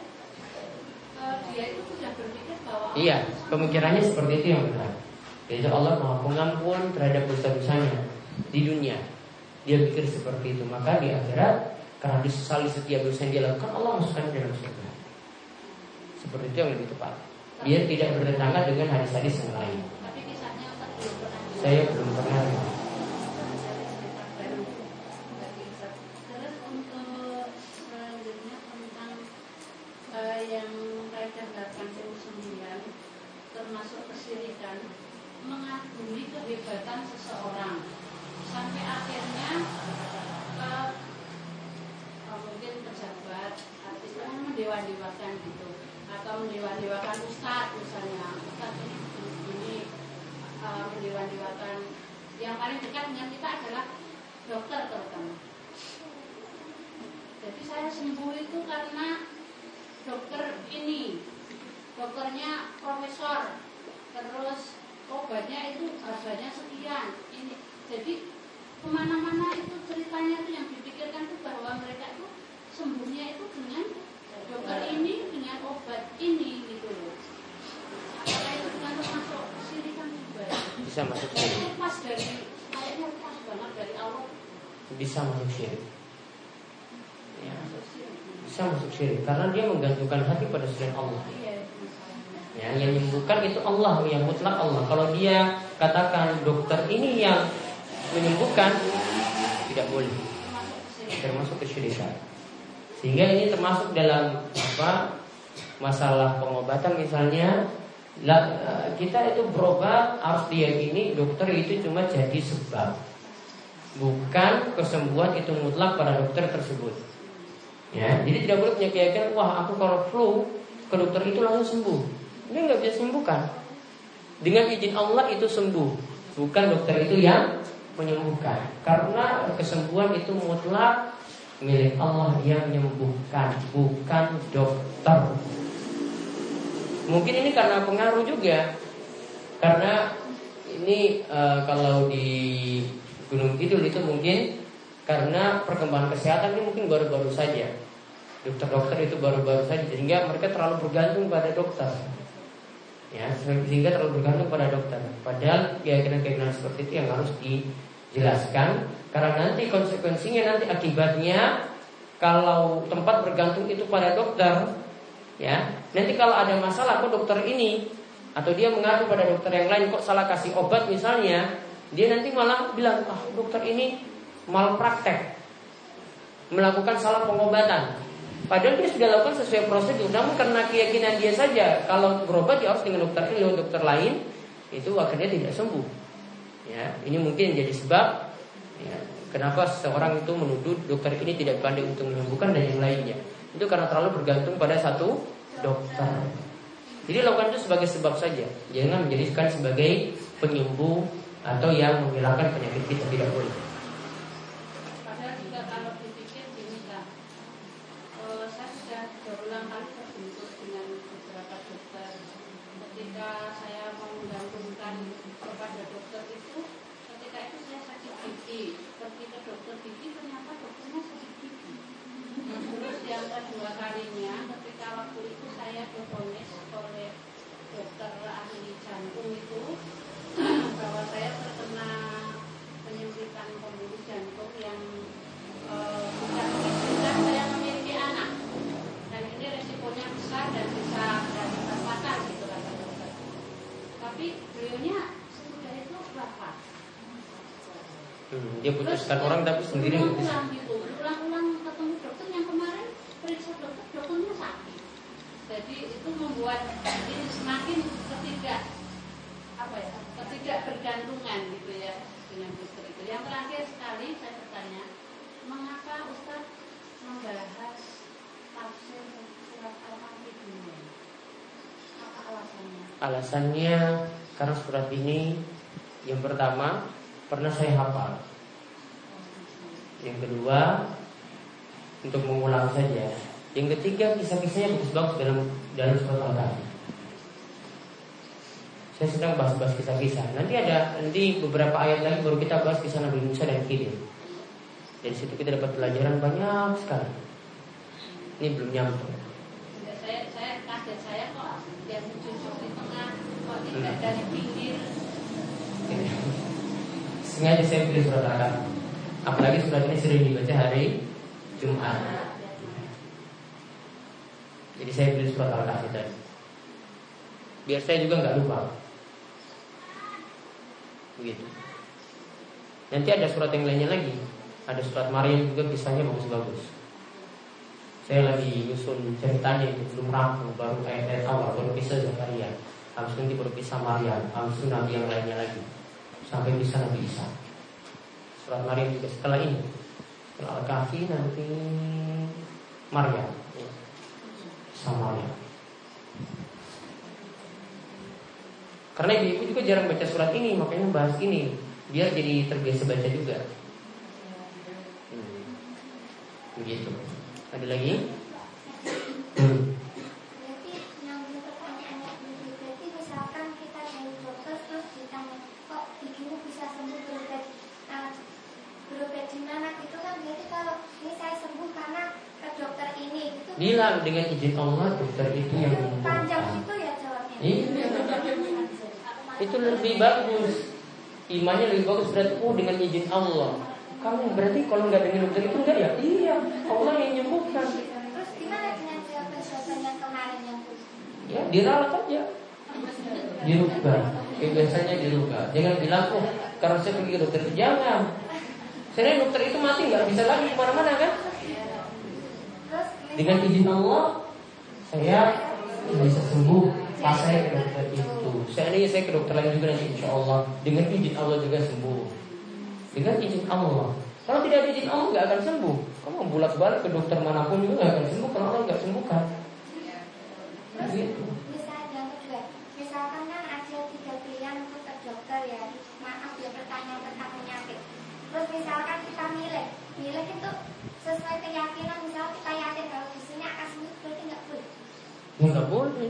dia itu sudah berpikir bahwa Allah Iya, pemikirannya seperti itu yang benar. Yaitu Allah maha pengampun terhadap dosa-dosanya di dunia. Dia pikir seperti itu. Maka di akhirat karena disesali setiap dosa yang dia lakukan Allah masukkan ke dalam surga. Seperti itu yang lebih tepat. Biar tidak bertentangan dengan hadis-hadis yang lain. Tapi kisahnya Saya belum pernah. Terus untuk selanjutnya tentang eh, yang kaidah 89 termasuk kesyirikan mengagumi kehebatan seseorang sampai akhirnya eh, eh, mungkin pejabat artis itu mendewa-dewakan gitu atau mendewa-dewakan ustadz misalnya. Ustadz ini ini uh, mendewa-dewakan yang paling dekat dengan kita adalah dokter terutama. Jadi saya sembuh itu karena dokter ini, dokternya profesor, terus obatnya itu harganya sekian. Ini. Jadi ke mana-mana itu ceritanya itu yang dipikirkan itu bahwa mereka itu sembuhnya itu dengan dokter ini dengan obat ini gitu loh. Apakah itu bukan termasuk sirikan juga? Bisa masuk syirik. Bisa masuk syirik. Ya, bisa masuk syirik karena dia menggantungkan hati pada selain Allah. Iya. Ya, yang menyembuhkan itu Allah, yang mutlak Allah. Kalau dia katakan dokter ini yang menyembuhkan, tidak boleh. Termasuk kesyirikan. Sehingga ini termasuk dalam apa masalah pengobatan misalnya la- eh, kita itu berobat harus diyakini dokter itu cuma jadi sebab. Bukan kesembuhan itu mutlak pada dokter tersebut. Ya jadi tidak boleh punya keyakinan wah aku kalau flu ke dokter itu langsung sembuh. Ini nggak bisa sembuhkan. Dengan izin Allah itu sembuh. Bukan dokter itu yang menyembuhkan. Karena kesembuhan itu mutlak milik Allah yang menyembuhkan bukan dokter mungkin ini karena pengaruh juga. Karena ini eh, kalau di Gunung Kidul itu mungkin karena perkembangan kesehatan ini mungkin baru-baru saja. Dokter-dokter itu baru-baru saja sehingga mereka terlalu bergantung pada dokter. Ya sehingga terlalu bergantung pada dokter. Padahal keyakinan-keyakinan seperti itu yang harus dijelaskan karena nanti konsekuensinya nanti akibatnya kalau tempat bergantung itu pada dokter ya nanti kalau ada masalah kok dokter ini atau dia mengaku pada dokter yang lain kok salah kasih obat misalnya dia nanti malah bilang ah dokter ini malpraktek melakukan salah pengobatan. Padahal dia sudah lakukan sesuai prosedur namun karena keyakinan dia saja kalau berobat dia harus dengan dokter ini atau dokter lain itu akhirnya tidak sembuh. Ya ini mungkin jadi sebab ya, kenapa seseorang itu menuduh dokter ini tidak pandai untuk menyembuhkan dan yang lainnya. Itu karena terlalu bergantung pada satu dokter. Jadi lakukan itu sebagai sebab saja. Jangan menjadikan sebagai penyembuh atau yang menghilangkan penyakit kita tidak boleh Padahal juga kalau dipikir gini kan, eh, saya sudah berulang kali terbentuk dengan beberapa dokter. Ketika saya mau menggantungkan kepada dokter itu, ketika itu saya sakit gigi, pergi ke dokter gigi ternyata dokternya sakit gigi. Terus yang kedua kalinya, ketika waktu itu saya divonis oleh dokter ahli jantung itu bahwa saya terkena penyempitan pembuluh jantung yang eh, tidak mengizinkan saya memiliki anak dan ini resikonya besar dan bisa dan bisa fatal gitu kata dokter. Tapi beliaunya sesudah itu wafat. Hmm, dia putuskan orang tapi sendiri nggak bisa. ulang gitu, ulang-ulang ketemu dokter yang kemarin periksa dokter dokternya sakit. Jadi itu membuat ini semakin ketidak apa ya ketidak bergantungan gitu ya dengan dokter itu. Yang terakhir sekali saya bertanya, mengapa Ustaz Alasannya karena surat ini yang pertama pernah saya hafal. Yang kedua untuk mengulang saja. Yang ketiga kisah-kisahnya bagus-bagus dalam dalam surat Al-Kahfi. Saya sedang bahas-bahas kisah-kisah. Nanti ada nanti beberapa ayat lagi baru kita bahas kisah Nabi Musa dan Khidir. Dari situ kita dapat pelajaran banyak sekali. Ini belum nyampe. Ya, saya saya kaget saya kok yang muncul di tengah kok tidak dari pinggir Sengaja saya pilih surat Al-Kahfi. Apalagi surat ini sering dibaca hari Jumat. Jadi saya pilih surat Al-Kahfi tadi. Biar saya juga nggak lupa. Begitu. Nanti ada surat yang lainnya lagi. Ada surat Maryam juga kisahnya bagus-bagus. Saya lagi nyusun ceritanya itu belum rampung, baru ayat-ayat awal, baru kisah Zakaria. Habis nanti baru kisah Maryam, habis itu yang lainnya lagi. Sampai kisah Nabi Isa. Surat Maryam juga setelah ini. Setelah Al-Kahfi nanti Maryam. Sama Maryam. Karena ibu-ibu juga jarang baca surat ini, makanya bahas ini biar jadi terbiasa baca juga. Begitu. Ada lagi? Bilang dengan izin Allah dokter itu yang panjang itu ya jawabnya. Iya. Itu lebih bagus. Imannya lebih bagus berarti oh dengan izin Allah. Kamu berarti kalau nggak dengan dokter itu enggak ya? Iya, Allah yang menyembuhkan. Terus gimana dengan jawaban-jawaban yang kemarin yang Ya, diralat aja. Dirubah. Kayak biasanya dirubah. Jangan bilang, oh, karena saya pergi ke dokter. Jangan. Saya dokter itu mati nggak bisa lagi ke mana-mana kan? terus Dengan izin Allah, saya bisa sembuh. Pas saya ke dokter itu. Seandainya saya ke dokter lain juga nanti insya Allah. Dengan izin Allah juga sembuh. Dengan izin Allah. Kalau tidak ada izin Allah nggak akan sembuh. Kamu bolak balik ke dokter mana pun juga nggak akan sembuh kalau Allah nggak sembuhkan. Terus Gitu. misalnya misalkan kan ada tiga pilihan untuk ke dokter ya, maaf ya pertanyaan tentang penyakit. Terus misalkan kita milih, milih itu sesuai keyakinan, misal kita yakin kalau di sini akan sembuh, berarti nggak boleh. Ya nggak boleh.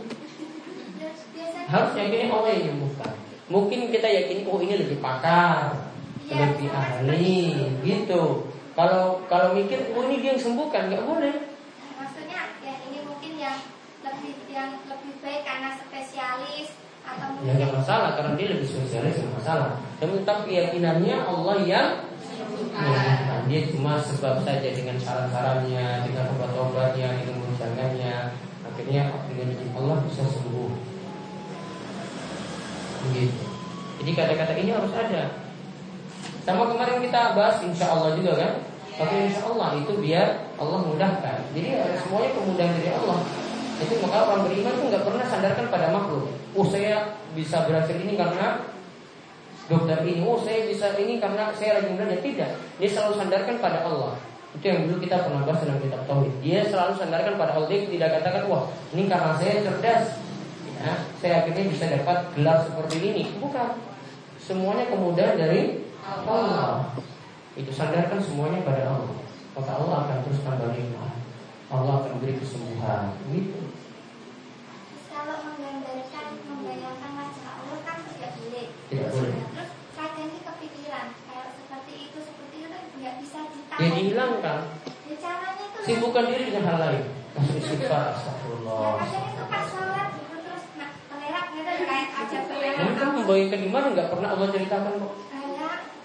Harus yakini Allah yang menyembuhkan. Mungkin kita yakini oh ini lebih pakar, lebih ahli, gitu. Kalau kalau mikir oh ini dia yang sembuhkan nggak boleh. maksudnya ya ini mungkin yang lebih yang lebih baik karena spesialis atau Ya mungkin nggak masalah karena dia lebih spesialis nggak masalah. Tapi tetap keyakinannya Allah yang menyembuhkan. Dia cuma sebab saja dengan saran-sarannya, dengan obat-obatnya, dengan guncangannya. Akhirnya dengan izin Allah bisa sembuh. Begitu. Jadi kata-kata ini harus ada. Sama kemarin kita bahas insya Allah juga kan. Tapi insya Allah itu biar Allah mudahkan. Jadi eh, semuanya kemudahan dari Allah. Itu maka orang beriman itu nggak pernah sandarkan pada makhluk. Oh saya bisa berhasil ini karena dokter ini. Oh saya bisa ini karena saya rajin belajar. Tidak. Dia selalu sandarkan pada Allah. Itu yang dulu kita pernah bahas dalam kitab tauhid. Dia selalu sandarkan pada Allah. Dia tidak katakan wah ini karena saya cerdas. Ya, saya akhirnya bisa dapat gelar seperti ini. Bukan. Semuanya kemudahan dari Allah. Itu sandarkan semuanya pada Allah. Maka Allah akan terus tambah nikmat. Allah akan beri kesembuhan. Gitu. Kalau menggambarkan membayangkan wajah Allah kan tidak boleh. Tidak boleh. Terus kadang ini kepikiran kayak seperti itu seperti itu nggak bisa ditahu. Ya dihilangkan. Ya, caranya itu Sibukkan diri dengan hal lain. [LAUGHS] Istighfar, Ya astagfirullah. kadang itu pas sholat terus nah, gitu kayak aja membayangkan di mana nggak pernah Allah ceritakan kok.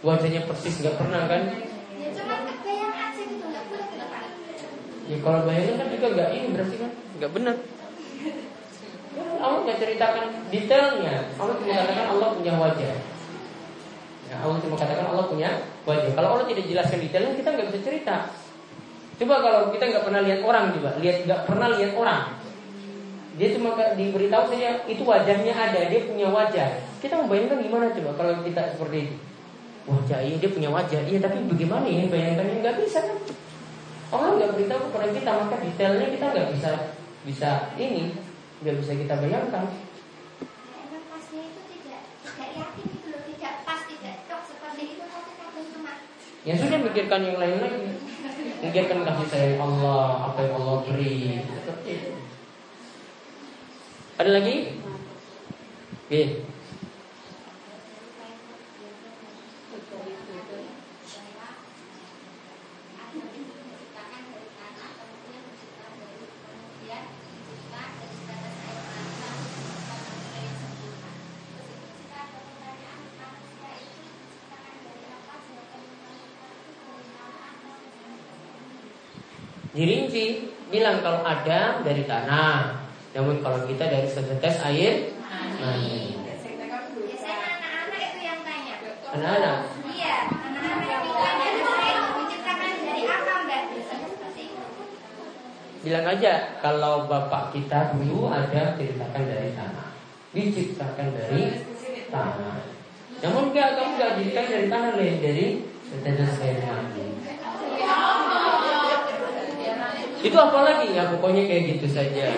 Wajahnya persis nggak pernah kan? ya cuma kebayang aja gitu nggak boleh ke depan. Ya kalau bayangin kan juga nggak ini berarti kan nggak benar. Ya, Allah nggak ceritakan detailnya. Allah cuma katakan Allah punya wajah. Ya, Allah cuma katakan Allah punya wajah. Kalau Allah tidak jelaskan detailnya kita nggak bisa cerita. Coba kalau kita nggak pernah lihat orang coba, lihat nggak pernah lihat orang. Dia cuma diberitahu saja itu wajahnya ada, dia punya wajah. Kita membayangkan gimana coba kalau kita seperti itu? Wajah iya dia punya wajah, iya tapi bagaimana ya bayangkannya nggak bisa kan? Allah nggak beritahu kepada kita maka detailnya kita nggak bisa bisa ini, nggak bisa kita bayangkan. Ya sudah mikirkan yang lain lagi. Mikirkan kasih sayang Allah, apa yang Allah beri. Seperti itu. Ada lagi? Oke. Dirinci bilang kalau ada dari tanah, namun kalau kita dari setetes air mani. anak-anak itu yang tanya. Anak-anak, Iya, anak-anak yang tanya itu saya menciptakan dari apa mbak? Biasanya seperti itu. bilang aja kalau bapak kita dulu ada ceritakan dari tanah, diciptakan dari tanah. Namun enggak, kamu enggak diciptakan dari tanah, lain dari setetes air mani. Itu apa lagi ya pokoknya kayak gitu saja.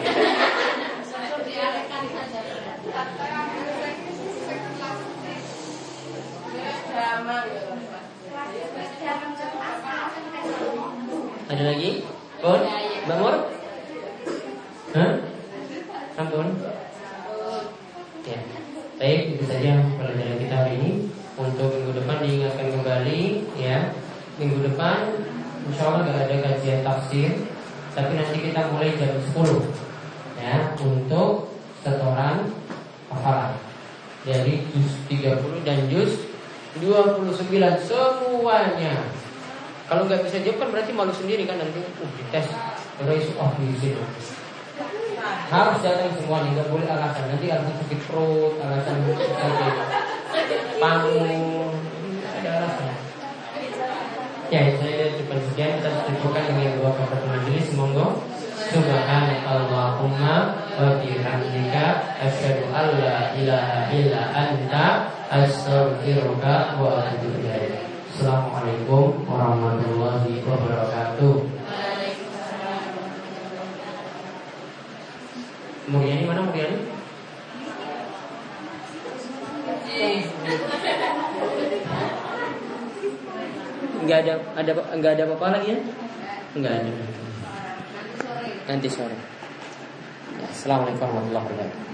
Ada lagi? Mbak Mur? Hah? Ampun? Ya. Baik, itu saja pelajaran kita hari ini. Untuk minggu depan diingatkan kembali ya. Minggu depan insya Allah gak ada kajian tafsir Tapi nanti kita mulai jam 10 Ya, untuk setoran hafalan Dari juz 30 dan juz 29 semuanya kalau nggak bisa jawab kan berarti malu sendiri kan nanti uh, dites terus oh di. Harus datang semuanya, nggak boleh alasan. Nanti alasan sakit perut, alasan sakit panggung, ada alasan. Ya, saya sekian kita cukupkan dengan dua kata majelis. Monggo. Subhanallahumma wa bihamdika asyhadu an la ilaha illa anta astaghfiruka wa atubu ilaik. Assalamualaikum warahmatullahi wabarakatuh. Muriani mana Muriani? Enggak ada ada enggak ada apa-apa lagi ya? Enggak ada. Nanti sore. Ya, Assalamualaikum warahmatullahi wabarakatuh.